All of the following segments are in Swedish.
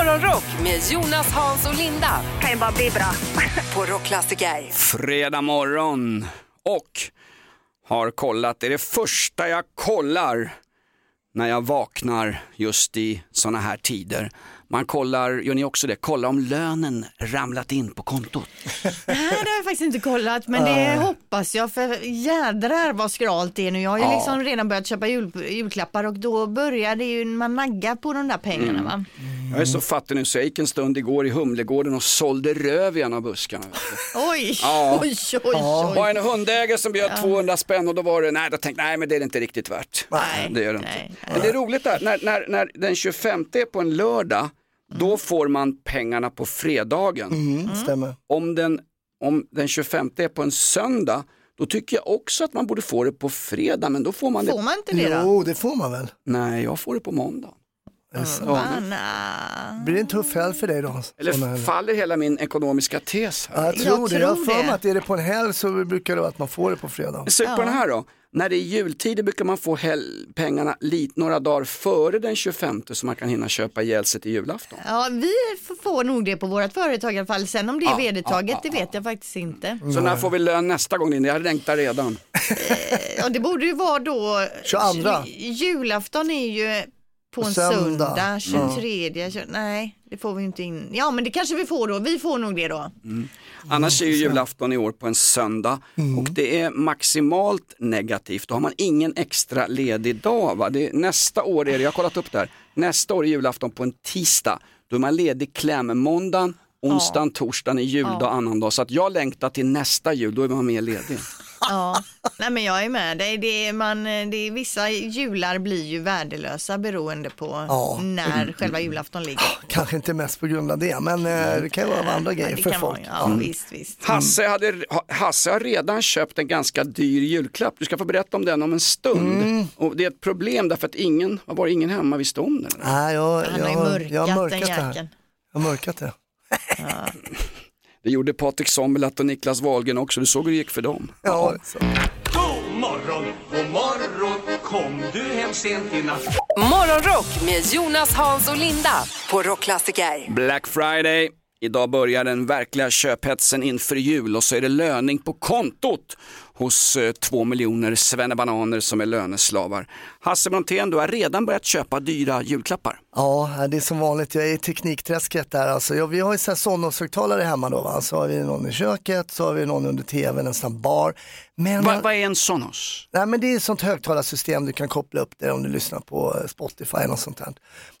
Morgonrock med Jonas, Hans och Linda kan ju bara bli bra. på Rockklassiker. Fredag morgon och har kollat, det är det första jag kollar när jag vaknar just i sådana här tider. Man kollar, gör ni också det, kollar om lönen ramlat in på kontot. Nej, det har jag faktiskt inte kollat, men det hoppas jag för jädrar vad skralt det är nu. Jag har ju Ja. liksom redan börjat köpa jul, julklappar och då börjar det ju man nagga på de där pengarna Mm. va. Jag är så fattig nu så jag gick en stund igår i Humlegården och sålde röv i en av buskarna. Oj, Ja. oj, oj, oj. Var en hundägare som bjöd 200 spänn och då var det, nej, då tänkte nej men det är inte riktigt värt. Nej, det gör det inte. nej. Men det är roligt där, när, när, när den 25 är på en lördag, då får man pengarna på fredagen. Mm, stämmer. Om, den, om den 25 är på en söndag, då tycker jag också att man borde få det på fredag, men då får man det. Får man inte det då? Jo, det får man väl. Nej, jag får det på måndag. Anna. Blir det en tuff helg för dig då? Eller faller hela min ekonomiska tes här? Ja, jag tror det. Jag har tror för mig att är det på en helg så brukar det vara att man får det på fredag. Sug på den här då. När det är jultider brukar man få pengarna lite, några dagar före den 25 så man kan hinna köpa ihjäl sig till julafton. Ja, vi får nog det på vårt företag i alla fall. Sen om det är vedertaget, det vet jag faktiskt inte. Så när får vi lön nästa gång? Linda? Jag längtar redan. Ja, det borde ju vara då. 22. Julafton är ju på en Söndag. söndag, 23. tjugo- Nej, det får vi inte in. Ja, men det kanske vi får då. Vi får nog det då. Annars är ju julafton i år på en söndag och det är maximalt negativt. Då har man ingen extra ledig dag. Va? Det är, nästa år är det, jag har kollat upp det här, nästa år är julafton på en tisdag. Då är man ledig klämmåndagen, onsdagen, torsdagen är juldag, annandag. Så att jag längtar till nästa jul, då är man mer ledig. Ja, nej men jag är med dig. Det är, man, det är, vissa jular blir ju värdelösa beroende på Ja. när själva julafton ligger. Kanske inte mest på grund av det, men eh, det kan ju vara av andra grejer för folk. ja, visst, visst. Hasse, hade, ha- Hasse har redan köpt en ganska dyr julklapp. Du ska få berätta om den om en stund. Och det är ett problem därför att ingen, varit ingen hemma visste om den. Nej, jag, Han har ju mörkat, jag har den mörkat här. jäkeln. Jag har mörkat det. Det gjorde Patrik Sommerlath och Niklas Wahlgren också. Du såg hur det gick för dem. Ja. God morgon, god morgon, kom du hem sent i natt? Morgonrock med Jonas, Hans och Linda på Rockklassiker. Black Friday. Idag börjar den verkliga köphetsen inför jul och så är det löning på kontot hos eh, två miljoner svennebananer som är löneslavar. Hasse Brontén, du har redan börjat köpa dyra julklappar. Ja, det är som vanligt. Jag är i teknikträsket där. Alltså, ja, vi har ju Sonos-högtalare hemma då. Va? Så har vi någon i köket, så har vi någon under tvn, en sån bar. Men, Va, vad är en Sonos? nej, men det är ett sånt högtalarsystem du kan koppla upp det om du lyssnar på eh, Spotify eller sånt här.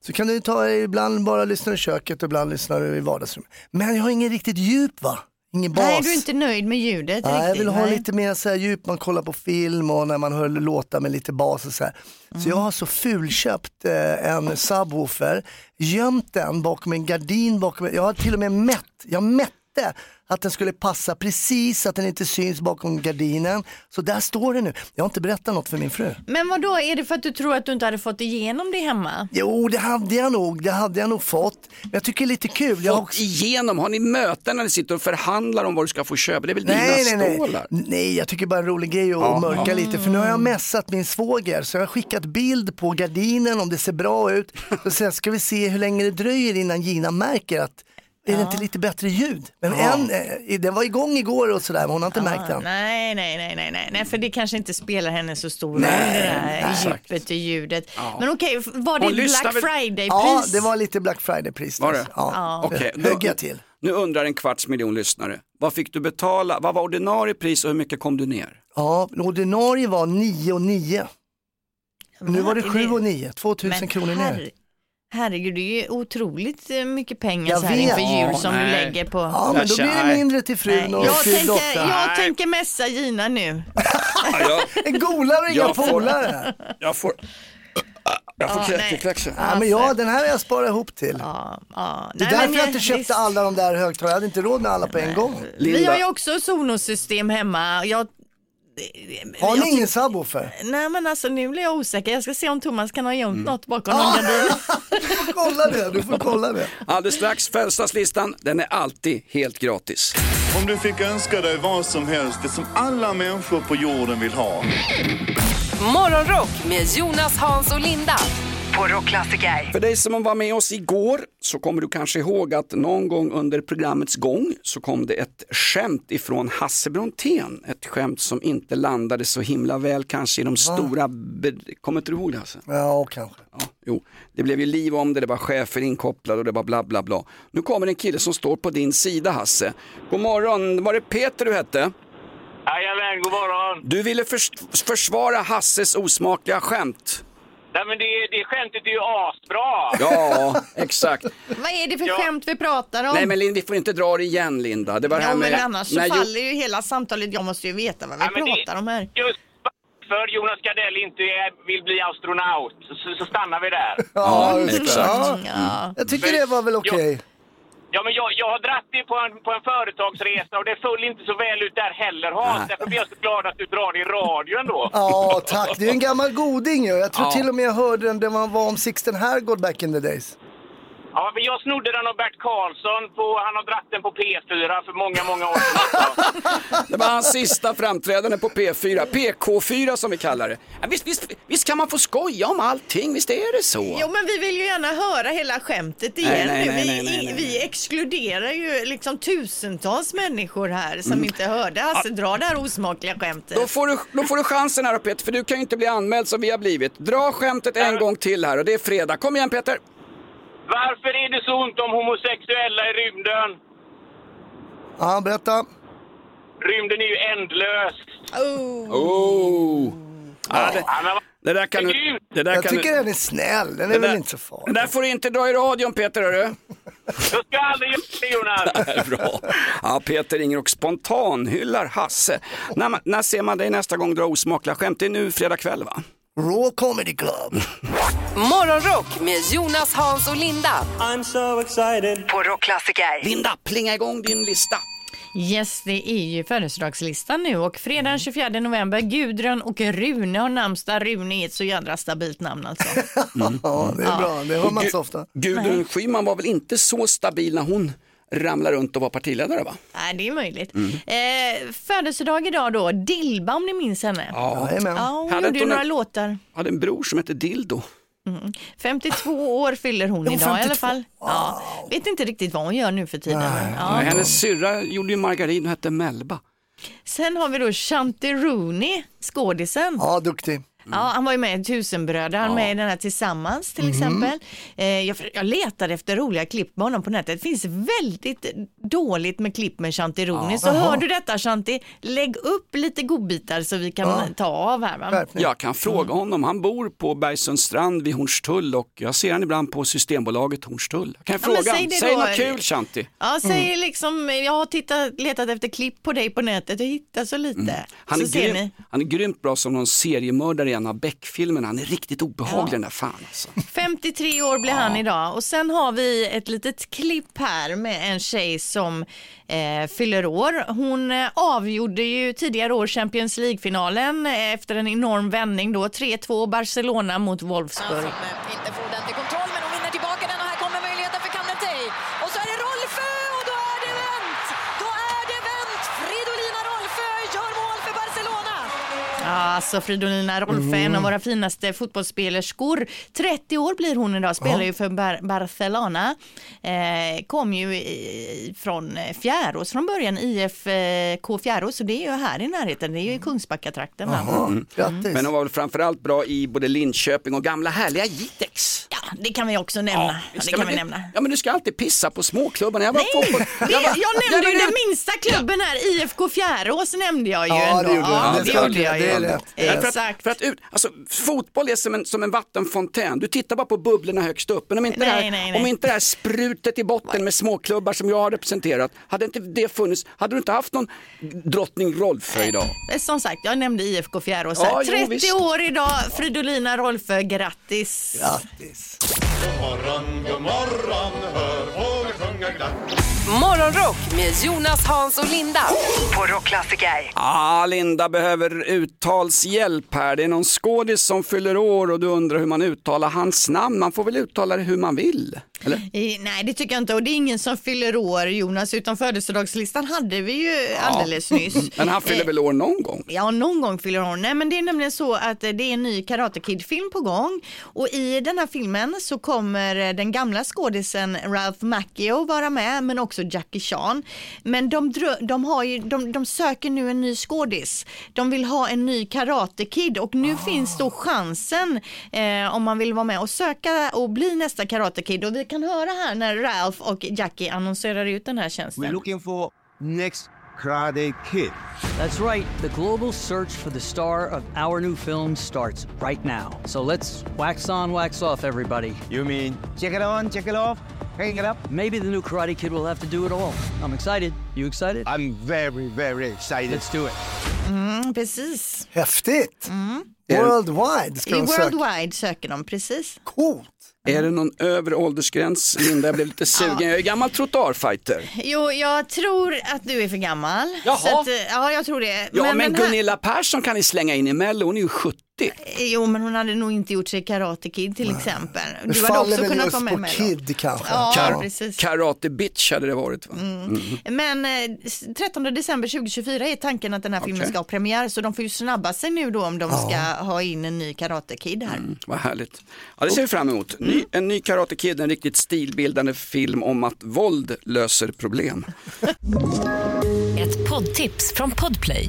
Så kan du ta, ibland bara lyssna i köket och ibland lyssnar du i vardagsrummet. Men jag har ingen riktigt djup va? Ingen bas. Nej, du är inte nöjd med ljudet Nej, jag vill ha nej. lite mer så här djup, man kollar på film och när man hör låtar med lite bas och så här. Så jag har så fulköpt eh, en subwoofer, gömt den bakom en gardin, bakom, jag har till och med mätt, jag mätte att den skulle passa precis att den inte syns bakom gardinen. Så där står det nu. Jag har inte berättat något för min fru. Men vad då är det för att du tror att du inte hade fått igenom det hemma? Jo, det hade jag nog, det hade jag nog fått. Men jag tycker det är lite kul. Jag har Fått igenom, har ni möten när ni sitter och förhandlar om vad du ska få köpa? Det är väl Nej, dina nej, nej. stålar? nej, jag tycker bara en rolig grej att Ja. mörka lite. För nu har jag messat min svåger så jag har skickat bild på gardinen om det ser bra ut. Och sen ska vi se hur länge det dröjer innan Gina märker att är det inte lite bättre ljud? Men en, eh, den var igång igår och sådär men hon har inte märkt den. Nej, nej, nej, nej, nej, nej, för det kanske inte spelar henne så stor roll Nej, det där exakt. djupet i ljudet. Men okej, var det Hon ett lyssnar Black väl- Friday-pris? Ja, det var lite Black Friday-pris. Var det? Ja, Okej, då- högg jag till. Nu undrar en kvarts miljon lyssnare. Vad fick du betala? Vad var ordinarie pris och hur mycket kom du ner? Ja, ordinarie var 9 och 9. Nu var det 7 och 9, 2000 Men kronor ner. Herre- Herregud, det är ju otroligt eh, mycket pengar Jag så här vet. inför jul som nej. du lägger på. Ja, men då blir det mindre till frun Nej, och jag, fru tänker, dotter. jag Nej. tänker messa Gina nu. En golare och inga polare. jag får, jag får kräkekläcksel. Ja, men ja, den här har jag sparat ihop till. Ja, ja. Det är Nej, därför jag inte köpte visst. alla de där högtalarna. Jag hade inte råd med alla på en gång. Vi Linda. har ju också Sonos-system hemma. Jag, Har jag ni ingen subwoofer? Nej men alltså nu blir jag osäker. Jag ska se om Thomas kan ha gömt Mm. något bakom någon gardin. Du får kolla det. Du får kolla det. Alldeles strax, födelsedagslistan, den är alltid helt gratis. Om du fick önska dig vad som helst, det som alla människor på jorden vill ha. Morgonrock med Jonas, Hans och Linda på Rockklassiker. För dig som var med oss igår så kommer du kanske ihåg att någon gång under programmets gång så kom det ett skämt ifrån Hasse Brontén. Ett skämt som inte landade så himla väl kanske i de stora... Kommer inte du ihåg det Hasse? Ja, kanske. Ja, jo, det blev ju liv om det, det var chefer inkopplade och det var bla bla bla. Nu kommer en kille som står på din sida Hasse. God morgon, var det Peter du hette? Jajamän, god morgon. Du ville förs försvara Hasses osmakliga skämt. Nej, men det, det skämtet är ju asbra. Ja, exakt. Vad är det för Ja. skämt vi pratar om? Nej men Linda, vi får inte dra det igen Linda. Det var det här Ja, med... men annars så när ju- faller ju hela samtalet. Jag måste ju veta vad vi Nej, men det- pratar om här. Just för Jonas Gardell inte är, vill bli astronaut så, så stannar vi där. Ja, Ja, just det. exakt. Ja. Ja. Jag tycker det var väl okej. Ja, men jag, jag har dratt dig på en, på en företagsresa och det föll inte så väl ut där heller Hans. Därför blir jag så glad att du drar i radion då. Ja, tack. Det är en gammal goding ju. Jag tror till och med jag hörde den, den var var om Sixten Herrgård back in the days. Ja, men jag snodde den av Bert Karlsson. På, han har dratt den på P4 för många, många år sedan. Det var hans sista framträdande på P4, PK4 som vi kallar det. Ja, visst, visst, visst kan man få skoja om allting, visst är det så? Jo men vi vill ju gärna höra hela skämtet igen Nej, nej, nu. nej, Vi, nej, nej, nej. vi exkluderar ju liksom tusentals människor här som Mm. inte hörde Hasse dra det här osmakliga skämtet. Då får, du, då får du chansen här Peter, för du kan ju inte bli anmäld som vi har blivit. Dra skämtet en gång till här och det är fredag. Kom igen Peter! Varför är det så ont om homosexuella i rymden? Ja, berätta. Rymden är ju ändlös. Oh. Oh. Ja, det, det där kan du... Det där Jag kan tycker du, den är snäll. Den är väl där- inte så farlig. där får du inte dra i radion Peter, hörru. Jag ska aldrig göra det Jonas. Bra. Ja, Peter ringer och spontanhyllar Hasse. När, man- när ser man dig nästa gång dra osmakliga skämt? Det är nu fredag kväll va? Raw Comedy Club. Morgonrock med Jonas, Hans och Linda I'm so excited. på Rockklassiker. Linda, plinga igång din lista. Yes, det är ju födelsedagslistan nu och fredag den 24 november, Gudrun och Rune har namnsdag. Rune är ett så jädra stabilt namn alltså. Ja, det är bra. Det hör man så ofta. Gudrun Schyman var väl inte så stabil när hon ramlade runt och var partiledare va? Nej, det är möjligt. Eh, födelsedag idag då, Dilba om ni minns henne. Ja, Jajamän. hon Hade gjorde ju hon några en- låtar. hade en bror som hette Dildo. 52 år fyller hon idag i alla 52? fall. Ja, vet inte riktigt vad hon gör nu för tiden. Ja. Hennes syrra gjorde ju margarin och hette Melba. Sen har vi då Shanti Rooney, skådisen. Ja, duktig. Ja, han var ju med i Tusenbröder, han är med i den här Tillsammans till exempel. Eh, jag, jag letade efter roliga klipp med honom på nätet. Det finns väldigt dåligt med klipp med Shanti Rooney. Så hör du detta Shanti, lägg upp lite godbitar så vi kan ta av här. Va? Jag kan fråga honom, han bor på Bergsundstrand vid Hornstull och jag ser han ibland på Systembolaget Hornstull. Jag kan Ja, men fråga, säg det säg då. något kul Shanti. Ja, säg liksom, jag har tittat, letat efter klipp på dig på nätet och hittat så lite. Han är, så ser grym, ni. han är grymt bra som någon seriemördare i en av Beck-filmerna. Han är riktigt obehaglig den där fan alltså. 53 år blir han idag och sen har vi ett litet klipp här med en tjej som eh, fyller år. Hon eh, avgjorde ju tidigare år Champions League-finalen eh, efter en enorm vändning då. 3-2 Barcelona mot Wolfsburg. Alltså Fridolina Rolfö, en av våra finaste fotbollsspelerskor. 30 år blir hon idag, spelar ju för Bar- Barcelona. Eh, kom ju i, från eh, Fjärås från början, IFK Fjärås, så det är ju här i närheten, det är ju i Kungsbackatrakten. va? Ja, grattis. Men hon var väl framförallt bra i både Linköping och gamla härliga Jitex. Ja, det kan vi också nämna. Ja, det kan vi det. nämna. Ja men du ska alltid pissa på småklubbarna. Jag var Nej, fotboll- jag, var- jag nämnde Ja, ju den minsta klubben här, IFK Fjärås nämnde jag ju Ja, ändå. det gjorde. Ja, Det gjorde jag ju. Det. Det är rätt. För att, Exakt. för att ut, alltså, fotboll är som en, som en vattenfontän. Du tittar bara på bubblorna högst upp. Men om inte, det, Nej, här, nej, nej. om inte det här sprutet i botten med småklubbar som jag har representerat, hade inte det funnits, hade du inte haft någon drottning Rolfö idag? Som sagt, jag nämnde IFK Fjärås. Ja, här. jo, 30 visst. år idag, Fridolina Rolfö, grattis. Grattis. morgon, god morgon, hör fåglar sjunga glatt. Morgonrock med Jonas, Hans och Linda på Rockklassiker. Ah, Linda behöver uttalshjälp här. Det är någon skådis som fyller år och du undrar hur man uttalar hans namn. Man får väl uttala det hur man vill. I, nej, det tycker jag inte. Och det är ingen som fyller år, Jonas, utan födelsedagslistan hade vi ju alldeles nyss. Men han fyller väl år någon gång? Ja, någon gång fyller hon. Nej, men det är nämligen så att det är en ny Karate Kid-film på gång och i den här filmen så kommer den gamla skådisen Ralph Macchio vara med, men också Jackie Chan. Men de, de, har ju, de, de söker nu en ny skådis. De vill ha en ny Karate Kid och nu finns då chansen eh, om man vill vara med och söka och bli nästa Karate Kid och vi kan höra här när Ralph och Jackie annonserar ut den här tjänsten. We're looking for next Karate Kid. That's right. The global search for the star of our new film starts right now. So let's wax on, wax off, everybody. You mean check it on, check it off, hang it up? Maybe the new Karate Kid will have to do it all. I'm excited. You excited? I'm very, very excited. Let's do it. Mm, precis. Häftigt. Mm. Worldwide ska de söka. Worldwide söker de precis. Coolt. Är det någon övre åldersgräns? Linda, jag blev lite sugen. Jag är gammal trottoarfighter. Jo, jag tror att du är för gammal. Jaha. Så att, eh, ja, jag tror det. Ja, men, den här- Gunilla Persson kan ni slänga in i Mello, hon är ju 70. Jo, men hon hade nog inte gjort sig Karate Kid till exempel. Det Du hade faller också kunnat vara med på mig då. Kid kanske. Ja, Kan- precis. Karate bitch hade det varit va? Mm. Men eh, s- 13 december 2024 är tanken att den här filmen Okej. ska ha premiär, så de får ju snabba sig nu då om de ska ha in en ny Karate Kid här. Vad härligt. Ja, det ser vi fram emot. Ny, en ny Karate Kid, en riktigt stilbildande film om att våld löser problem. Ett poddtips från Podplay.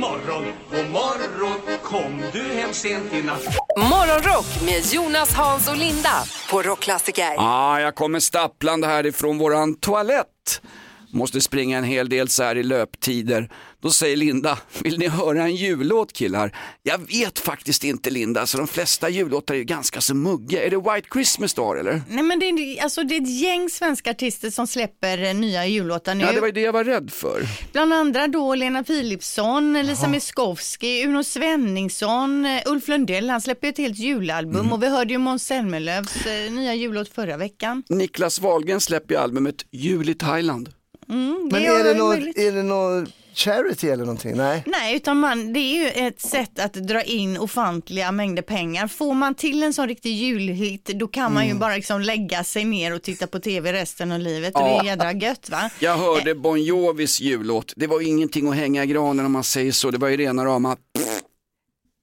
Morgon, god morgon Kom du hem sent i natt Morgonrock med Jonas, Hans och Linda på Rockklassiker. Ah, jag kommer stapplande härifrån våran toalett. Måste springa en hel del så här i löptider. Då säger Linda, vill ni höra en jullåt killar? Jag vet faktiskt inte Linda, så de flesta jullåtar är ju ganska så muggiga. Är det White Christmas då eller? Nej men det är, alltså, det är ett gäng svenska artister som släpper eh, nya jullåtar nu. Ja, det var ju det jag var rädd för. Bland andra då Lena Philipsson, Lisa Miskovsky, Uno Svenningsson, eh, Ulf Lundell, han släpper ju ett helt julalbum Mm. och vi hörde ju Måns Zelmerlöws eh, nya jullåt förra veckan. Niklas Wahlgren släpper ju albumet Jul i Thailand. Mm, Men gör är det, något, möjligt. är det något charity eller någonting? Nej. Nej, utan man, det är ju ett sätt att dra in ofantliga mängder pengar. Får man till en sån riktig julhit, då kan man ju Mm. bara liksom lägga sig ner och titta på tv resten av livet och det Ja. är jädra gött va? Jag hörde Bon Jovis jullåt. Det var ju ingenting att hänga i granen om man säger så. Det var ju rena rama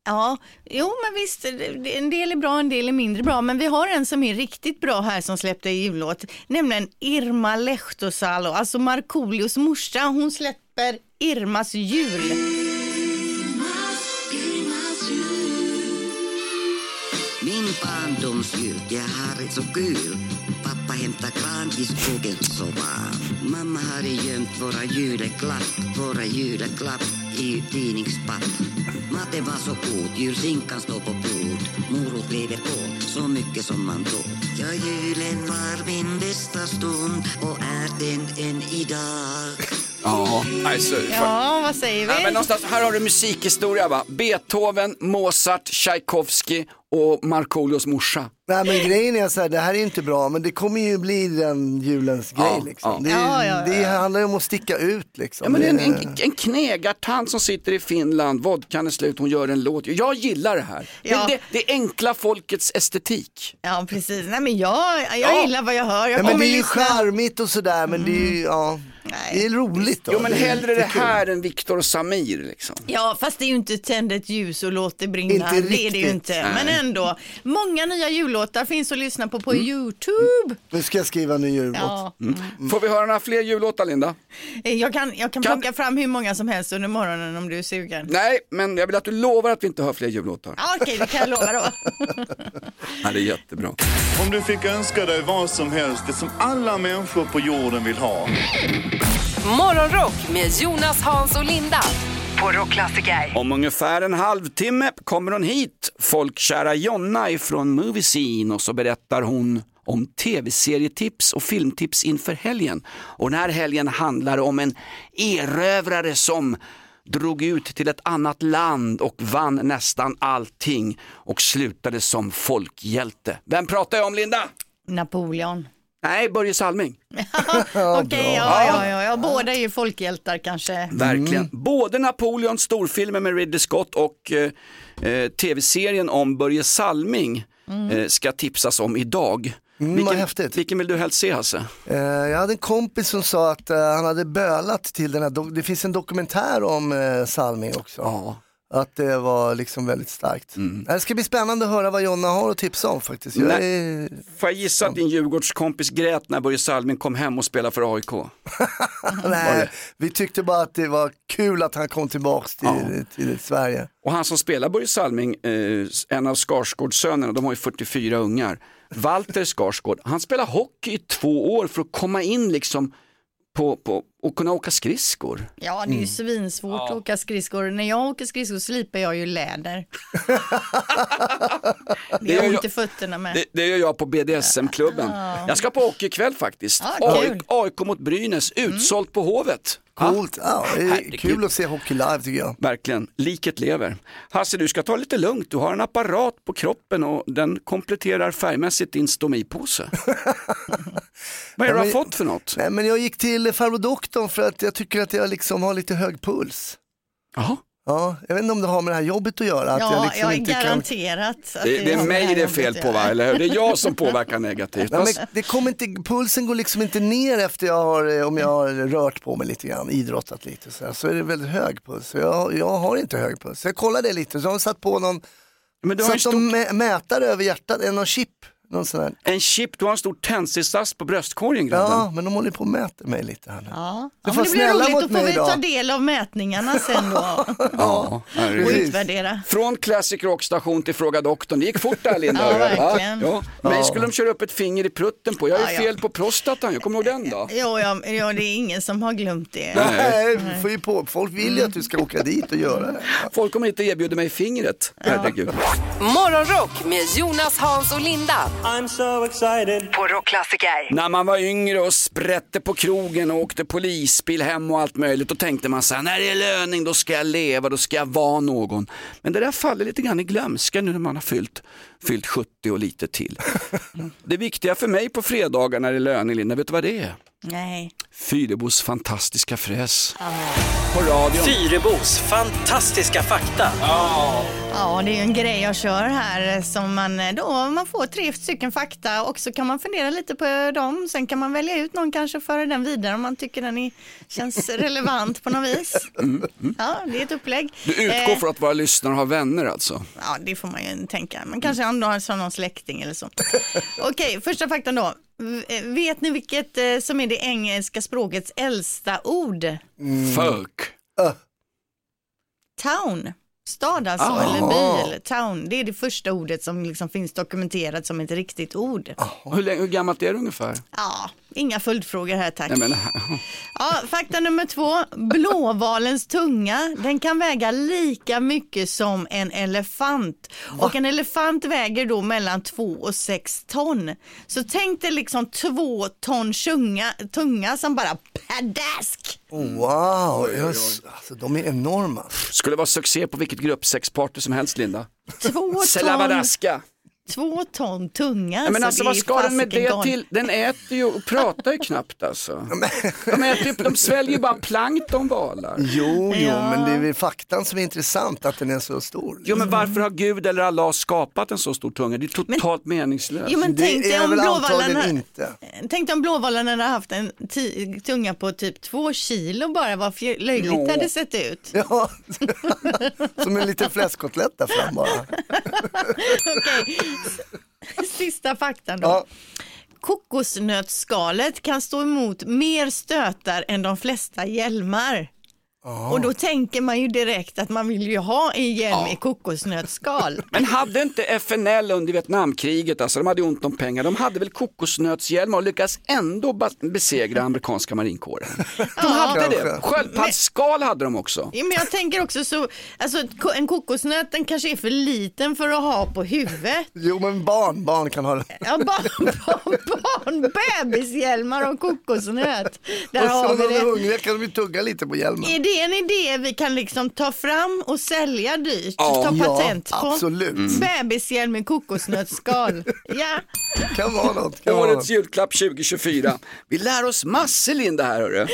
Ja, jo men visst, en del är bra, en del är mindre bra, men vi har en som är riktigt bra här som släppte en jullåt, nämligen Irma Lehtosalo, alltså Markoolios morsa, hon släpper Irmas jul. Min barndomsjul, jag har det så kul. Pappa hämtar gran i skogen så varm. Mamma hade gömt våra juleklapp, våra juleklapp i tidningspapp. Maten var så god, julskinkan står på bord. Morot lever på, så mycket som man tror. Ja, julen var min bästa stund och är den än idag. Ja, alltså, Ja, vad säger vi? Ja, men någonstans, här har du musikhistoria va? Beethoven, Mozart, Tchaikovsky och Markoolios morsa. Nej men grejen är så här, det här är inte bra men det kommer ju bli den julens Ja, grej liksom. ja. Det, är, Ja, ja, ja. det handlar ju om att sticka ut liksom. Ja, men det är en, en, en knegartant som sitter i Finland, vodkan är slut, hon gör en låt. Jag gillar det här. Ja. Det, det, är enkla folkets estetik. Ja, precis. Nej, men jag, jag Ja. gillar vad jag hör. Jag Ja, men det är ju charmigt och sådär men det är ju, ja, det är roligt då. Jo men hellre det här än Viktor och Samir liksom. Ja, fast det är ju inte tänd ett ljus och låt det brinna. Inte det är det ju riktigt. inte. Nej. Men ändå, många nya jullåtar finns att lyssna på på Youtube. Nu ska jag skriva en ny jullåt. Ja. Mm. Får vi höra några fler jullåtar Linda? Eh, Jag kan, jag kan Kan- plocka fram hur många som helst under morgonen om du är sugen. Nej, men jag vill att du lovar att vi inte hör fler jullåtar. Ja, Okej, det kan jag lova då. Ja, det är jättebra. Om du fick önska dig vad som helst, det som alla människor på jorden vill ha. Morgonrock med Jonas, Hans och Linda på Rockklassiker. Om ungefär en halvtimme kommer hon hit, folkkära Jonna ifrån Movie Scene och så berättar hon om tv-serietips och filmtips inför helgen. Och den här helgen handlar om en erövrare som drog ut till ett annat land och vann nästan allting och slutade som folkhjälte. Vem pratar jag om Linda? Napoleon. Nej, Börje Salming. Okej, ja, ja, ja, ja, båda är ju folkhjältar kanske. Verkligen. Både Napoleon, storfilmen med Ridley Scott och eh, eh, tv-serien om Börje Salming Mm. eh, ska tipsas om idag. Mm, vilken, häftigt. vilken vill du helst se Hasse? Eh, jag hade en kompis som sa att eh, han hade bölat till den här, det finns en dokumentär om uh, Salming också. Att det var liksom väldigt starkt. Mm. Det ska bli spännande att höra vad Jonna har att tipsa om faktiskt. Jag Nej. är... Får jag gissa att din Djurgårdskompis grät när Börje Salming kom hem och spelade för AIK? Nej, vi tyckte bara att det var kul att han kom tillbaks till, till Sverige. Och han som spelar Börje Salming, eh, en av Skarsgårdssönerna, de har ju 44 ungar. Walter Skarsgård, han spelar hockey i två år för att komma in liksom på, på, och kunna åka skridskor. Ja, det är ju svinsvårt att åka skridskor. När jag åker skridskor slipar jag ju läder. det gör är ont jag- i fötterna med. Det, det gör jag på BDSM-klubben. Ja. Jag ska på hockey ikväll faktiskt. Ja, AIK. AIK mot Brynäs, utsålt på Hovet. Coolt, ja, det är Herregud. kul att se hockey live tycker jag. Verkligen, liket lever. Hasse, du ska ta lite lugnt. Du har en apparat på kroppen och den kompletterar färgmässigt din stomipåse. Vad är det du har fått för något? Nej, men jag gick till farbror doktorn för att jag tycker att jag liksom har lite hög puls. Jaha. Ja, jag vet inte om det har med det här jobbet att göra. Att Ja, jag liksom jag är inte kan... garanterat att Det, det är har med mig det är fel på va, eller hur? Det är jag som påverkar negativt. Ja, men det kommer inte, pulsen går liksom inte ner efter jag har, eh, om jag har rört på mig lite grann, idrottat lite så, här, så är det väldigt hög puls. Jag, jag har inte hög puls. Jag kollade lite, så har de satt på någon, Men du har satt en mätare över hjärtat, eh, någon chip. Någon sån här. En chip, du har en stor tändsticksask på bröstkorgen grabben. Ja, men de håller på och mäter mig lite här nu. Ja, Du ja får men det blir snälla roligt, då får vi ta idag. del av mätningarna sen då Ja, och utvärdera. Från Classic Rock-station till Fråga doktorn. Det gick fort där Linda. Ja, verkligen. Ja. Mig skulle de köra upp ett finger i prutten på. Jag ju Ja, ja. fel på prostatan. Jag kommer ihåg den då. Jo, ja, ja, det är ingen som har glömt det. Nej, vi får ju på. folk vill ju att du ska åka dit och göra det. Folk kommer hit och erbjuder mig fingret. Herregud. Morgonrock med Jonas, Hans och Linda. I'm so excited. På Rockklassiker. När man var yngre och sprätte på krogen och åkte polisbil hem och allt möjligt, då tänkte man så här, när det är löning då ska jag leva, då ska jag vara någon. Men det där faller lite grann i glömska nu när man har fyllt, fyllt 70 och lite till. Det viktiga för mig på fredagar när det är löning, Linda, vet du vad det är? Nej. Fyrebos fantastiska fräs. På radion. Fyrebos fantastiska fakta. Ja, det är en grej jag kör här som man eh, då, man får tre stycken fakta och så kan man fundera lite på dem. Sen kan man välja ut någon kanske och föra den vidare om man tycker den är, känns relevant på något vis. Ja, det är ett upplägg. Du utgår Eh, från att våra lyssnare har vänner alltså? Ja, det får man ju tänka. Men kanske han har som någon släkting eller så. Okej, första faktan då. Vet ni vilket eh, som är det engelska språkets äldsta ord? Fuck. Town. Stad alltså, Ah. eller by eller town. Det är det första ordet som liksom finns dokumenterat som ett riktigt ord. Hur, länge, hur gammalt är det ungefär? Ja, inga följdfrågor här tack. Jag menar, Ja, fakta nummer två. Blåvalens tunga, den kan väga lika mycket som en elefant. Och en elefant väger då mellan två och sex ton. Så tänk dig liksom två ton tunga, tunga som bara padask. Oh, wow, yes. alltså, de är enorma. skulle vara succé på vilket gruppsexparty som helst Linda. Två ton, Slavadaska. Två ton tunga. Ja, men alltså det vad är ska den med det till? Den äter ju och pratar ju knappt alltså. De, äter, ju- de sväljer ju bara plankton valar. Jo, jo, Ja. men det är väl faktan som är intressant att den är så stor. Jo men varför har Gud eller Allah skapat en så stor tunga? Det är totalt meningslöst. Jo, men det tänk dig är om väl blåvallen antagligen har- inte. Tänk dig om blåvallen hade haft en tunga på typ två kilo bara, vad löjligt Jo. det hade sett ut. Ja, som en liten fläskkotlett där fram bara. S- sista faktan då. Ja. Kokosnötsskalet kan stå emot mer stötar än de flesta hjälmar. Och då tänker man ju direkt att man vill ju ha en hjälm i kokosnötsskal. Men hade inte FNL under Vietnamkriget, alltså de hade ont om pengar, de hade väl kokosnötshjälmar och lyckades ändå besegra amerikanska marinkåren. De hade det. Sköldpaddsskal hade de också. Ja, men jag tänker också så, alltså en kokosnöt den kanske är för liten för att ha på huvudet. Jo men barn, barn kan ha det. Ja, barn, barn, barn bebishjälmar och kokosnöt. Där och så har när vi de är hungriga kan de ju tugga lite på hjälmen. Är det en idé vi kan liksom ta fram och sälja dyrt? Ja, ta ja, patent på? absolut. Mm. Bebishjälm med kokosnötsskal. ja. Kan vara något. Kan vara Årets julklapp 2024. Vi lär oss massor Linda här hörru.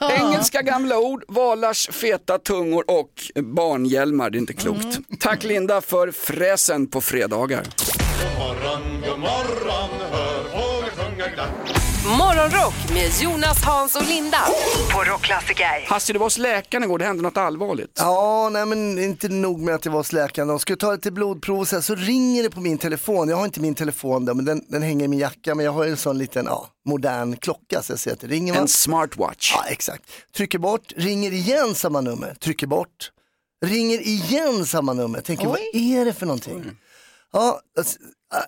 Engelska gamla ord, valars feta tungor och barnhjälmar, det är inte klokt. Tack Linda för fräsen på fredagar. God morgon, god morgon, hör fåglar sjunga glatt. Morgonrock med Jonas, Hans och Linda på Rockklassiker. Hasse, du var hos läkaren igår, det hände något allvarligt. Ja, nej men inte nog med att jag var hos läkaren. De skulle ta lite blodprov och så, här, så ringer det på min telefon. Jag har inte min telefon där, men den, den hänger i min jacka. Men jag har ju en sån liten ja, modern klocka så jag ser att det ringer. va? En smartwatch. Ja, exakt. Trycker bort, ringer igen samma nummer. Trycker bort, ringer igen samma nummer. Tänker, vad är det för någonting? Ja, alltså,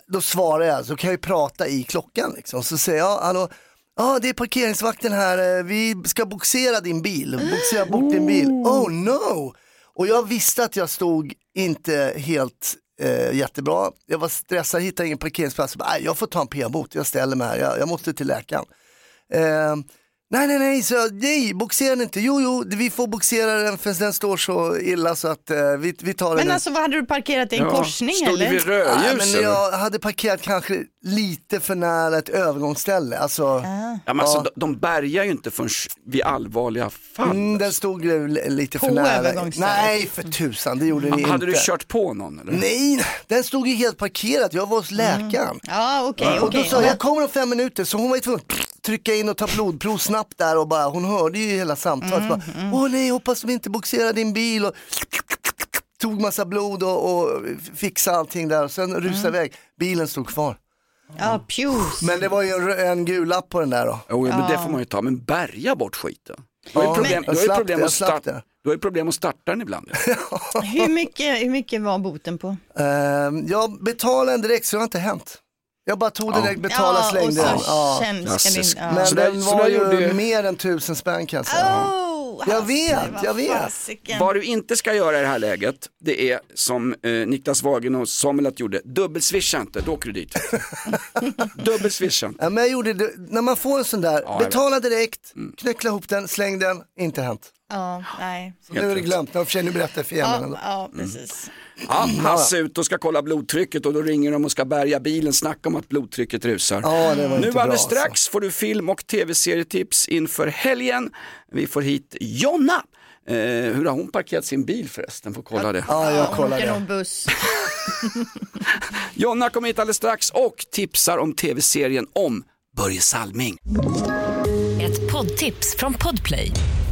då svarar jag, så kan jag ju prata i klockan liksom. Så säger jag, hallå, ja det är parkeringsvakten här, eh, vi ska boxera din bil, boxera bort din bil. Oh no! Och jag visste att jag stod inte helt eh, jättebra. Jag var stressad, hittade ingen parkeringsplats. Jag, bara, "Nej, jag får ta en p-bot, jag ställer mig här, jag, jag måste till läkaren. Eh, nej, nej, nej, så, nej, boxera den inte. Jo, jo, vi får boxera den för den står så illa så att eh, vi, vi tar den. Men alltså vad hade du parkerat i en Ja, korsning stod du eller? vid rödljus, Nej, men eller? jag hade parkerat kanske lite för nära ett övergångsställe. Alltså, Ja, men alltså, de, de bärgar ju inte förrän vid allvarliga fall. mm, den stod ju li- lite På för nära. övergångsstället. Nej, för tusan, det gjorde den inte. Hade du kört på någon eller? Nej, den stod ju helt parkerad. Jag var hos läkaren. Ja, okej, Och då okej. sa jag, jag kommer om fem minuter, så hon var ju tvungen trycka in och ta blodprov snabbt där och bara, hon hörde ju hela samtalet. Mm, Bara, Åh nej, hoppas de inte boxerar din bil. Och tog massa blod och, och fixade allting där och sen rusade iväg. Bilen stod kvar. Ja, pjus. Men det var ju en, en gul lapp på den där då. Jo, men det får man ju ta, men bärga bort skiten. Du har ju Ja, problem, men- du har ju jag problem, slapp att starta, du har ju problem att starta den ibland. Hur mycket, hur mycket var boten på? Ehm, jag betalade den direkt så det har inte hänt. Jag bara tog den Ja. direkt, betalade, Ja, slängde och den. så Ja. Men Så där- den så var ju gjorde ju- mer än tusen spänn kan jag säga. Oh, jag vet, vad jag vet. fasiken. Vad du inte ska göra i det här läget, det är som eh, Niklas Wagen och Samuelat gjorde, dubbelswisha inte, då åker du dit. Dubbelswisha inte. Ja, men jag gjorde det, när man får en sån där, betala direkt, knyckla ihop den, släng den, inte hänt. Ja, nej. Så nu är det glömt, jag försöker nu berätta för jämnan. Ja, ja, precis. Ja, Hasse ut och ska kolla blodtrycket och då ringer de och ska bärga bilen, snacka om att blodtrycket rusar. Ja, det var nu bra, alldeles alltså. strax får du film och tv-serietips inför helgen. Vi får hit Jonna. Eh, hur har hon parkerat sin bil förresten? Får kolla det. Ja, jag kollar det. buss. Jonna kommer hit alldeles strax och tipsar om tv-serien om Börje Salming. Ett poddtips från Podplay.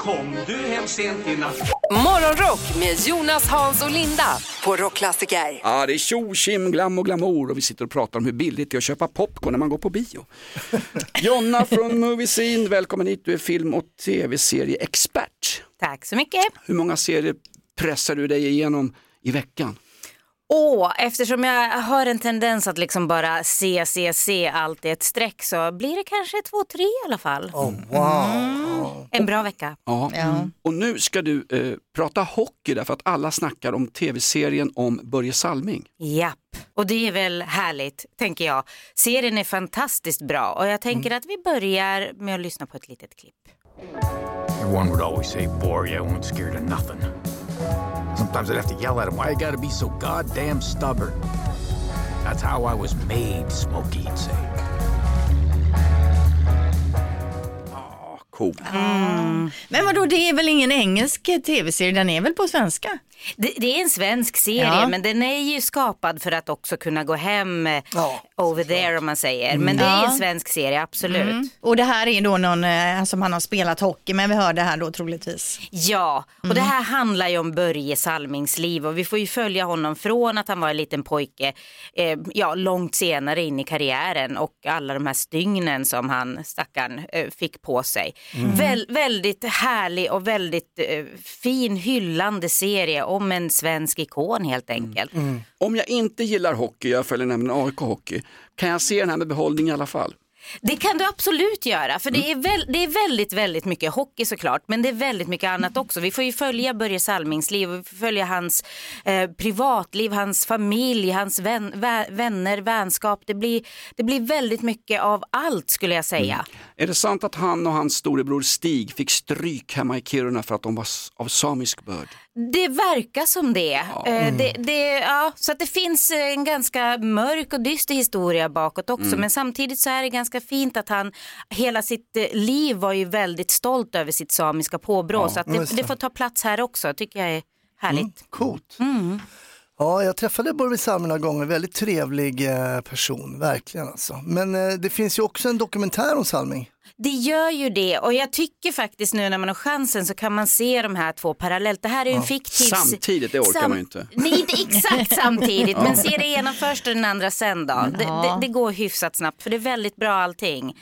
kom du hem sent i natt? Morgonrock med Jonas, Hans och Linda på Rockklassiker. Ja, det är tjo, tjim, glam och glamour och vi sitter och pratar om hur billigt det är att köpa popcorn när man går på bio. Jonna från Movie Scene, välkommen hit. Du är film och tv-serieexpert. Tack så mycket. Hur många serier pressar du dig igenom i veckan? Och eftersom jag har en tendens att liksom bara se, se, se allt i ett streck så blir det kanske två, tre i alla fall. Oh, wow. Mm. En bra vecka. Ja. Ja. Och nu ska du eh, prata hockey därför att alla snackar om tv-serien om Börje Salming. Japp, och det är väl härligt tänker jag. Serien är fantastiskt bra och jag tänker att vi börjar med att lyssna på ett litet klipp. Everyone would always say, Boy, I won't scared of nothing. Sometimes I'd have to yell at him, why you gotta be so goddamn stubborn? That's how I was made, Smokey would say. show. Men vadå, det är väl ingen engelsk tv-serie, den är väl på svenska? Det, det är en svensk serie Ja. men den är ju skapad för att också kunna gå hem eh, over there om man säger. Men det är Ja. en svensk serie, absolut. Mm. Och det här är då någon eh, som han har spelat hockey med, vi hör det här då troligtvis. Ja, och Mm. det här handlar ju om Börje Salmings liv och vi får ju följa honom från att han var en liten pojke, eh, ja långt senare in i karriären och alla de här stygnen som han, stackaren, eh, fick på sig. Mm. Väl, väldigt härlig och väldigt eh, fin hyllande serie om en svensk ikon helt enkelt. Om jag inte gillar hockey, jag följer nämligen AIK hockey, kan jag se den här med behållning i alla fall? Det kan du absolut göra, för det, är väl, det är väldigt, väldigt mycket hockey såklart, men det är väldigt mycket annat också. Vi får ju följa Börje Salmings liv, och följa hans eh, privatliv, hans familj, hans vän, vä, vänner, vänskap. Det blir, det blir väldigt mycket av allt skulle jag säga. Är det sant att han och hans storebror Stig fick stryk hemma i Kiruna för att de var av samisk börd? Det verkar som det. Eh, det, det ja, så att det finns eh, en ganska mörk och dyster historia bakåt också. Mm. Men samtidigt så är det ganska fint att han hela sitt eh, liv var ju väldigt stolt över sitt samiska påbrå. Ja, så att det, det. får ta plats här också. tycker jag är härligt. Coolt. Mm. Ja, jag träffade Börje Salming några gånger, väldigt trevlig person, verkligen alltså. Men eh, det finns ju också en dokumentär om Salming. Det gör ju det och jag tycker faktiskt nu när man har chansen så kan man se de här två parallellt. Det här är ju en fiktiv... Samtidigt, det orkar man ju inte. Nej, inte exakt samtidigt, Ja. men se det ena först och den andra sen då. Det, Ja. det, det går hyfsat snabbt för det är väldigt bra allting.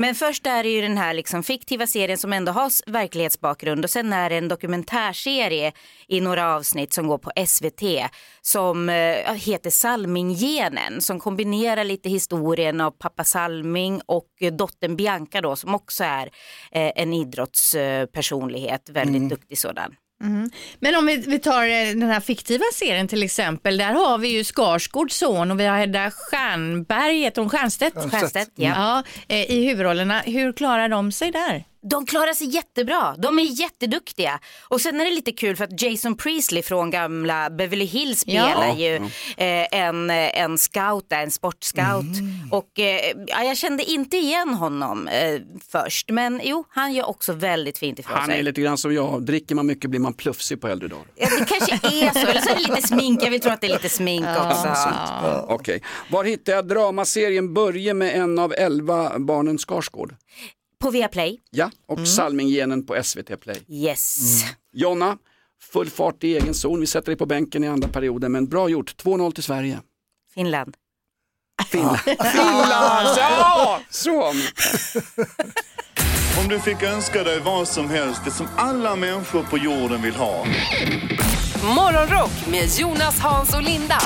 Men först är det ju den här liksom fiktiva serien som ändå har verklighetsbakgrund. Och sen är det en dokumentärserie i några avsnitt som går på SVT som eh, heter Salminggenen som kombinerar lite historien av pappa Salming och eh, dottern Bianca då som också är eh, en idrottspersonlighet, väldigt duktig sådan. Mm. Men om vi, vi tar eh, den här fiktiva serien till exempel, där har vi ju Skarsgårds son och vi har Hedda Stjernberg, heter hon Stiernstedt? Stiernstedt. Ja. ja eh, I huvudrollerna, hur klarar de sig där? De klarar sig jättebra, de är jätteduktiga. Och sen är det lite kul för att Jason Priestley från gamla Beverly Hills spelar Ja. ju eh, en, en scout, där, en sportscout. Och eh, ja, jag kände inte igen honom eh, först, men jo, han gör också väldigt fint ifrån Han sig. är lite grann som jag, dricker man mycket blir man plufsig på äldre dagar. Ja, det kanske är så, eller så är det lite smink, jag vill tro att det är lite smink också. Ja. Okej, var hittar jag dramaserien Börje med en av elva barnen Skarsgård? På Viaplay. Ja, och Salminggenen på SVT Play. Yes. Jonna, full fart i egen zon. Vi sätter dig på bänken i andra perioden, men bra gjort. 2-0 till Sverige. Finland. Finland. Finland! Ja! Så! Om du fick önska dig vad som helst, det som alla människor på jorden vill ha. Morgonrock med Jonas, Hans och Linda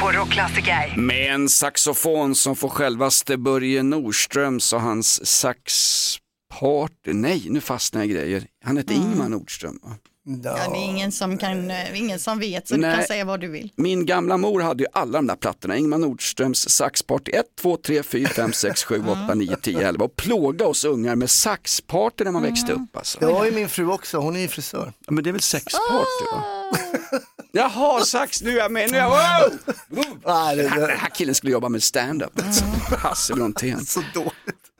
på Rockklassiker. Med en saxofon som får självaste Börje Nordströms och hans saxpartner. Nej, nu fastnar jag i grejer. Han heter Ingmar Nordström. va? Ja, det är ingen som, kan, eh, ingen som vet så du Nej. kan säga vad du vill. Min gamla mor hade ju alla de där plattorna. Ingmar Nordströms saxparty 1, 2, 3, 4, 5, 6, 7, 8, 9, 10, 11 och plåga oss ungar med saxparty när man växte upp. Alltså. Det har ju min fru också, hon är ju frisör. Ja, men det är väl sexparty? Va? Jaha, sax, nu är jag med. Nu är jag, wow! Nej, det, Den här, den här killen skulle jobba med stand-up. Alltså. Hasse Brontén. Så dåligt.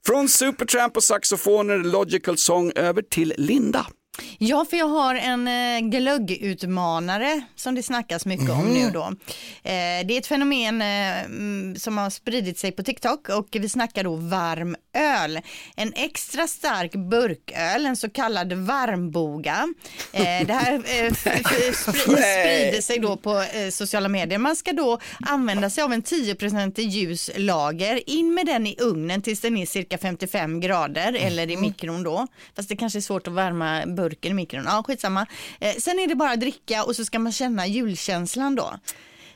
Från Supertramp och saxofoner, Logical Song över till Linda. Ja, för jag har en eh, glöggutmanare som det snackas mycket om nu då. Eh, det är ett fenomen eh, mm, som har spridit sig på TikTok och vi snackar då varm öl. En extra stark burköl, en så kallad varmboga. Eh, det här eh, sprider sig då på eh, sociala medier. Man ska då använda sig av en 10% ljus lager, in med den i ugnen tills den är cirka 55 grader eller i mikron då. Fast det kanske är svårt att värma burken i mikron. Ja, skitsamma. Eh, sen är det bara att dricka och så ska man känna julkänslan då.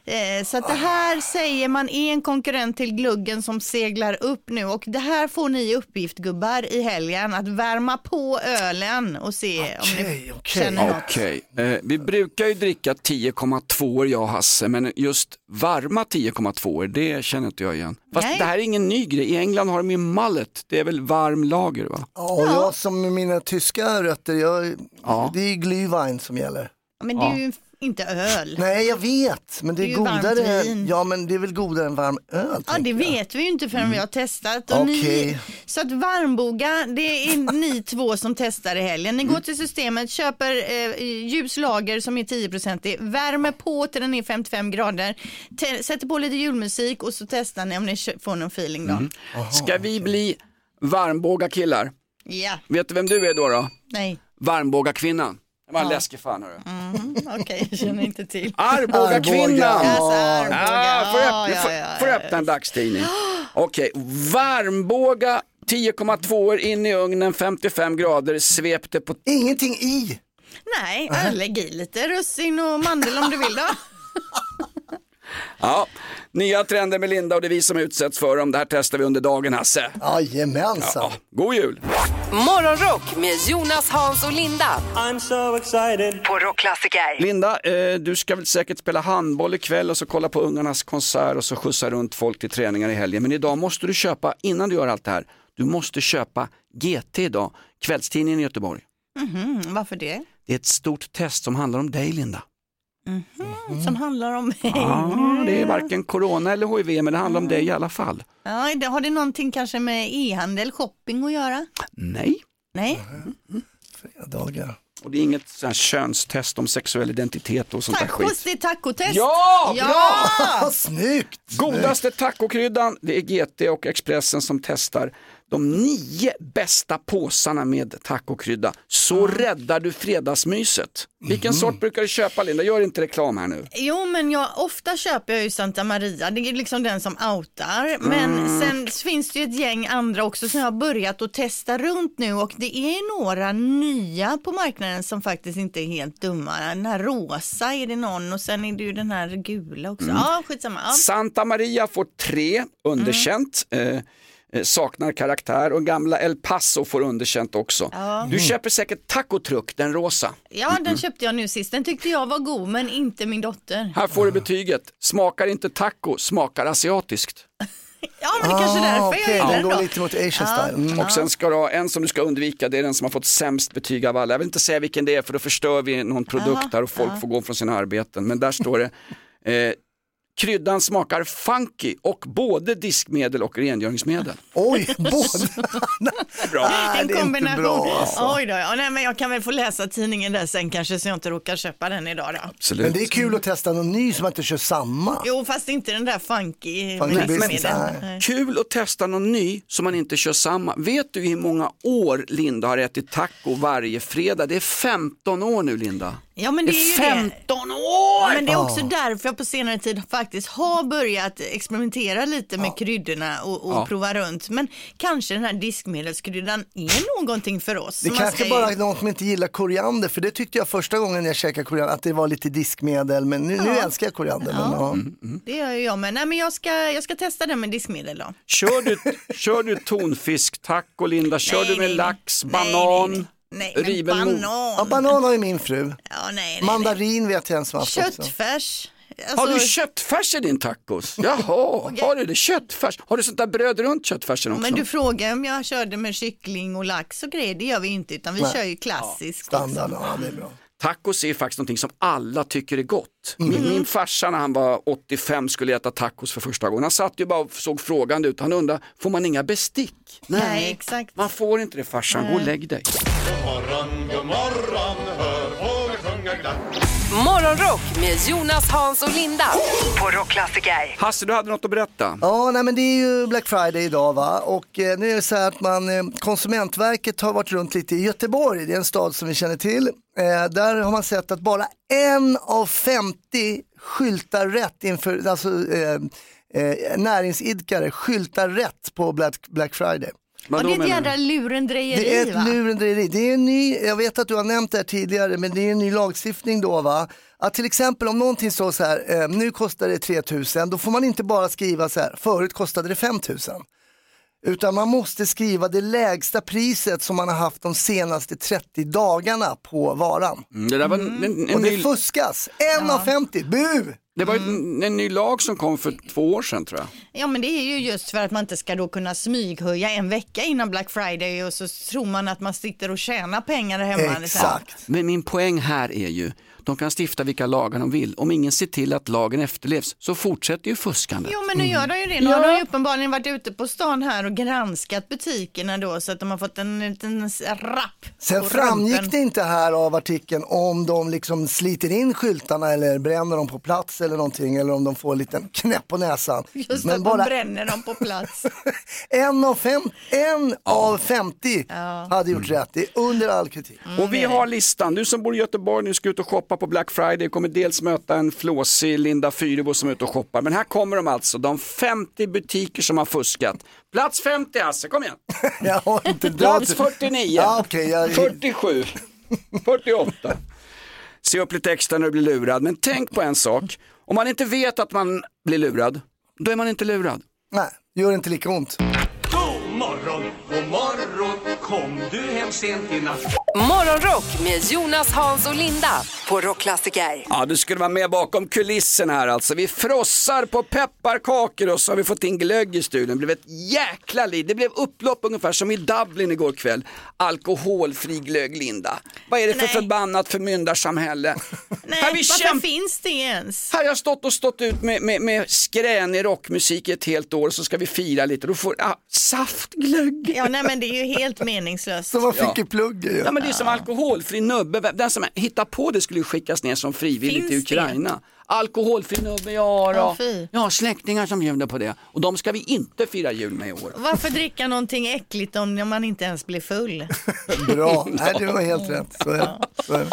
Eh, Så att det här säger man är en konkurrent till gluggen som seglar upp nu och det här får ni uppgift gubbar i helgen att värma på ölen och se om ni känner något. Okej, eh, vi brukar ju dricka 10,2 jag och Hasse, men just varma 10,2 det känner inte jag igen. Fast Nej. det här är ingen ny grej, i England har de ju mullet, det är väl varm lager va? Ja, och jag som med mina tyska rötter, jag, Ja. det är Glühwein som gäller. Men det är ju inte öl. Nej jag vet, men det är, Det är godare. Ja men det är väl godare än varm öl? Ja, det jag. vet vi ju inte förrän vi har testat. Och ni, Okej. så att varmboga, det är ni två som testar i helgen. Ni Mm. går till systemet, köper eh, ljus lager som är 10% värmer på till den är 55 grader, te- sätter på lite julmusik och så testar ni om ni får någon feeling då. Mm. Ska vi bli varmbåga killar? Ja, Vet du vem du är då? då? nej. Varmbåga kvinnan. Det var en Ja. läskig fan hörru. Mm, Okej, jag känner inte till. Arboga kvinnan! Arboga. Ja, får, Ja, öppna, ja, får, ja, får ja, öppna en dagstidning. Okej, varmbåga 10,2 in i ugnen 55 grader svepte på... Ingenting i! Nej, lägg i lite russin och mandel om du vill då. Nya trender med Linda och det är vi som utsätts för dem. Det här testar vi under dagen Hasse. Jajamensan. Ja, god jul! Morgonrock med Jonas, Hans och Linda. I'm so excited. På Rockklassiker. Linda, eh, du ska väl säkert spela handboll ikväll och så kolla på ungarnas konsert och så skjutsa runt folk till träningar i helgen. Men idag måste du köpa, innan du gör allt det här, du måste köpa GT idag, kvällstidningen i Göteborg. Mhm, varför det? Det är ett stort test som handlar om dig Linda. Som handlar om mig. Ja, det är varken corona eller hiv, men det handlar om dig i alla fall. Ja, det- har det någonting kanske med e-handel, shopping att göra? Nej. Nej. Dagar. Och det är inget sånt här könstest om sexuell identitet och sånt där Tacos, skit. det är tacotest. Ja, ja! Snyggt! Godaste tacokryddan, det är GT och Expressen som testar de nio bästa påsarna med tacokrydda. Så räddar du fredagsmyset. Vilken sort brukar du köpa Linda? Gör inte reklam här nu. Jo, men jag, ofta köper jag ju Santa Maria. Det är liksom den som outar. Men Mm. sen finns det ju ett gäng andra också som jag har börjat att testa runt nu och det är några nya på marknaden som faktiskt inte är helt dumma. Den här rosa är det någon och sen är det ju den här gula också. Mm. Ja, skitsamma. Ja. Santa Maria får tre, underkänt. Eh, eh, saknar karaktär och gamla El Paso får underkänt också. Ja. Du köper säkert tacotruck, den rosa. Ja, den köpte jag nu sist. Den tyckte jag var god, men inte min dotter. Här får du betyget. Smakar inte taco, smakar asiatiskt. Ja, men det är kanske är därför jag okej, gillar den den går då. lite mot Asian Ja. style. Mm. Och sen ska du ha en som du ska undvika, det är den som har fått sämst betyg av alla. Jag vill inte säga vilken det är för då förstör vi någon produkt Jaha, här och folk ja. får gå från sina arbeten. Men där står det, eh, kryddan smakar funky och både diskmedel och rengöringsmedel. Oj, båda. Bra. Nej, en det är inte kombination. bra, alltså. Oj då, ja, nej, men jag kan väl få läsa tidningen där sen kanske så jag inte råkar köpa den idag då. Absolut. Men det är kul att testa någon ny som man inte kör samma. Jo, fast inte den där funky, Funky med business, diskmedel. nej. Nej. Kul att testa någon ny så man inte kör samma. Vet du hur många år Linda har ätit taco varje fredag? Det är 15 år nu Linda. Ja, men det är ju 15 år! Men det är också Ja. därför jag på senare tid faktiskt har börjat experimentera lite med kryddorna och, och Ja. prova runt. Men kanske den här diskmedelskryddan är någonting för oss. Det kanske ska bara är någon som inte gillar koriander, för det tyckte jag första gången jag käkade koriander, att det var lite diskmedel, men nu, nu Ja. älskar jag koriander. Men, Ja. ja. Det gör jag med. Nej, men jag ska, jag ska testa den med diskmedel då. Kör du, kör du tonfisk taco Linda? Kör Nej, du med nej, lax, nej. banan, Nej, men banan. Ja, banan har ju min fru. Ja, nej, nej, Mandarin vet jag en som har haft också. Köttfärs. Har Alltså- du köttfärs i din tacos? Jaha, har du det? Köttfärs? Har du sånt där bröd runt köttfärsen också? Men du frågar om jag körde med kyckling och lax och grejer, det gör vi inte utan vi Nej. kör ju klassiskt. Standard, ja det är bra. Tacos är faktiskt någonting som alla tycker är gott. Mm. Min, min farsa när han var 85 skulle äta tacos för första gången. Han satt ju bara och såg frågande ut. Han undrade, får man inga bestick? Nej, exakt. Man får inte det farsan, gå och lägg dig. God morgon, god morgon, hör fåglar sjunga glatt. Morgonrock med Jonas, Hans och Linda. På Rockklassiker. Hasse, du hade något att berätta. Ja, nej, men det är ju Black Friday idag va och eh, nu är det så här att man, eh, Konsumentverket har varit runt lite i Göteborg, det är en stad som vi känner till. Eh, där har man sett att bara en av 50 skyltar rätt inför, alltså eh, eh, näringsidkare skyltar rätt på Black, Black Friday. Och det är ett jädra lurendrejeri Det är ett va? lurendrejeri. Det är en ny, jag vet att du har nämnt det här tidigare, men det är en ny lagstiftning då va. Att till exempel om någonting står så här, eh, nu kostar det 3000, då får man inte bara skriva så här, förut kostade det 5000. Utan man måste skriva det lägsta priset som man har haft de senaste 30 dagarna på varan. Mm, det där var en, en, en Och det ny... fuskas, en av 50, bu! Det var en, en ny lag som kom för två år sedan tror jag. Ja men det är ju just för att man inte ska då kunna smyghöja en vecka innan Black Friday och så tror man att man sitter och tjänar pengar hemma. Men min poäng här är ju, de kan stifta vilka lagar de vill. Om ingen ser till att lagen efterlevs så fortsätter ju fuskandet. Jo men nu gör de ju det. Nu har de ju uppenbarligen varit ute på stan här och granskat butikerna då så att de har fått en liten rapp. Sen framgick det inte här av artikeln om de liksom sliter in skyltarna eller bränner dem på plats eller någonting eller om de får en liten knäpp på näsan. Just Men att bara de bränner dem på plats. en av, fem, en av 50 hade gjort rätt. Det är under all kritik. Och vi har listan. Du som bor i Göteborg nu ska ut och shoppa på Black Friday. kommer dels möta en flåsig Linda Fyrebo som är ute och shoppar. Men här kommer de alltså, de 50 butiker som har fuskat. Plats 50 Hasse, kom igen. Jag har inte Plats 49, Ja, okej, jag- 47, 48. Se upp lite extra när du blir lurad. Men tänk på en sak. Om man inte vet att man blir lurad, då är man inte lurad. Nej, gör inte lika ont. God morgon, god morgon Kom du hem sent i natt Morgonrock med Jonas, Hans och Linda på Rockklassiker. Ja, du skulle vara med bakom kulissen här alltså. Vi frossar på pepparkakor och så har vi fått in glögg i studion. Det blev ett jäkla liv. Det blev upplopp ungefär som i Dublin igår kväll. Alkoholfri glögg, Linda. Vad är det för Nej. förbannat förmyndarsamhälle? Nej, Här vi varför kämp- finns det ens? Här har jag stått och stått ut med, med, med skränig rockmusik i ett helt år så ska vi fira lite. Då får ah, saftglögg. Ja, nej men det är ju helt meningslöst. Som man fick Ja. i pluggen ju. Ja men det är som alkoholfri nubbe. Den som hittar på det skulle ju skickas ner som frivillig Finns till det? Ukraina. Alkoholfri nubbe, ja då. fy. Jag har släktingar som bjuder på det. Och de ska vi inte fira jul med i år. Varför dricka någonting äckligt om man inte ens blir full? Bra, Nej, det var helt rätt. Så är det. Så är det.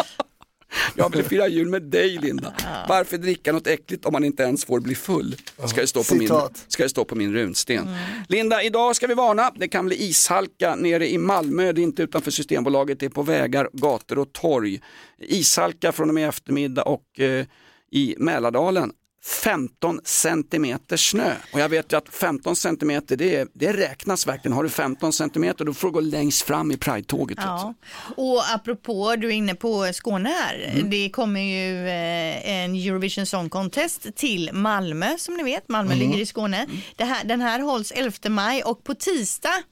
Jag vill fira jul med dig Linda. Varför dricka något äckligt om man inte ens får bli full? Ska det stå på, min, ska det stå på min runsten. Linda, idag ska vi varna. Det kan bli ishalka nere i Malmö. Det är inte utanför Systembolaget. Det är på vägar, gator och torg. Ishalka från och med eftermiddag och eh, i Mälardalen 15 centimeter snö. Och jag vet ju att 15 centimeter det, det räknas verkligen. Har du 15 centimeter då får du gå längst fram i Pride-tåget. Ja. Och apropå, du är inne på Skåne här. Mm. Det kommer ju eh, en Eurovision Song Contest till Malmö som ni vet. Malmö Mm. ligger i Skåne. Det här, den här hålls 11 maj och på tisdag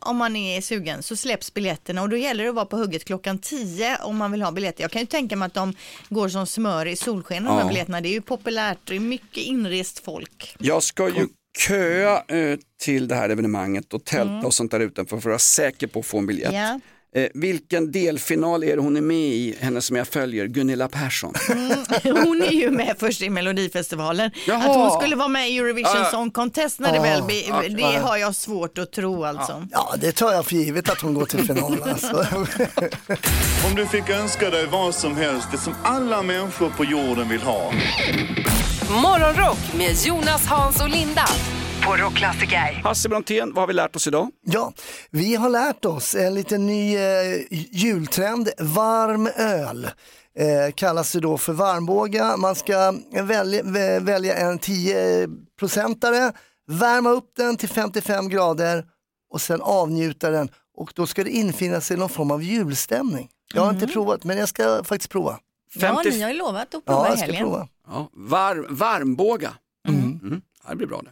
om man är sugen så släpps biljetterna och då gäller det att vara på hugget klockan 10 om man vill ha biljetter. Jag kan ju tänka mig att de går som smör i solsken de här Ja. biljetterna. Det är ju populärt, det är mycket inrest folk. Jag ska ju köa eh, till det här evenemanget och tälta Mm. och sånt där utanför för att vara säker på att få en biljett. Ja. Eh, vilken delfinal är det hon är med i, henne som jag följer, Gunilla Persson? Hon är ju med först i Melodifestivalen. Jaha. Att hon skulle vara med i Eurovision ja. Song Contest när det väl blir, ja, det har jag svårt att tro alltså. Ja, det tar jag för givet att hon går till final. Alltså. Om du fick önska dig vad som helst, det som alla människor på jorden vill ha. Morgonrock med Jonas, Hans och Linda på Rockklassiker. Hasse Brontén, vad har vi lärt oss idag? Ja, vi har lärt oss en liten ny eh, jultrend, varm öl. Eh, kallas det då för varmbåga. Man ska välja, vä- välja en 10-procentare, värma upp den till 55 grader och sen avnjuta den. Och då ska det infinna sig någon form av julstämning. Jag har inte provat, men jag ska faktiskt prova. Ja, ni har ju lovat att Ja, prova i jag ska helgen. prova. Ja, var, varmbåga. Mm. Ja, det blir bra det.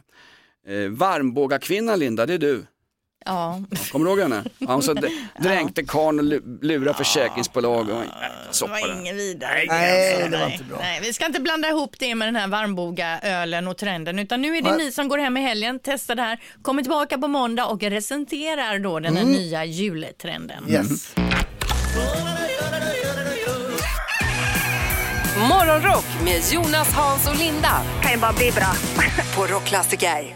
Eh, varmbåga kvinnan Linda, det är du. Ja. Kommer du ihåg henne? Ja, hon så dränkte karln och lu- lurade försäkringsbolag. Och, Det var inget vidare. Nej, alltså. det var inte bra. Nej, vi ska inte blanda ihop det med den här varmboga ölen och trenden utan nu är det Nej. ni som går hem i helgen, testar det här, kommer tillbaka på måndag och recenserar då den här Mm. nya jultrenden. Yes. Morgonrock med Jonas, Hans och Linda Kan ju bara bli bra. på Rockklassiker.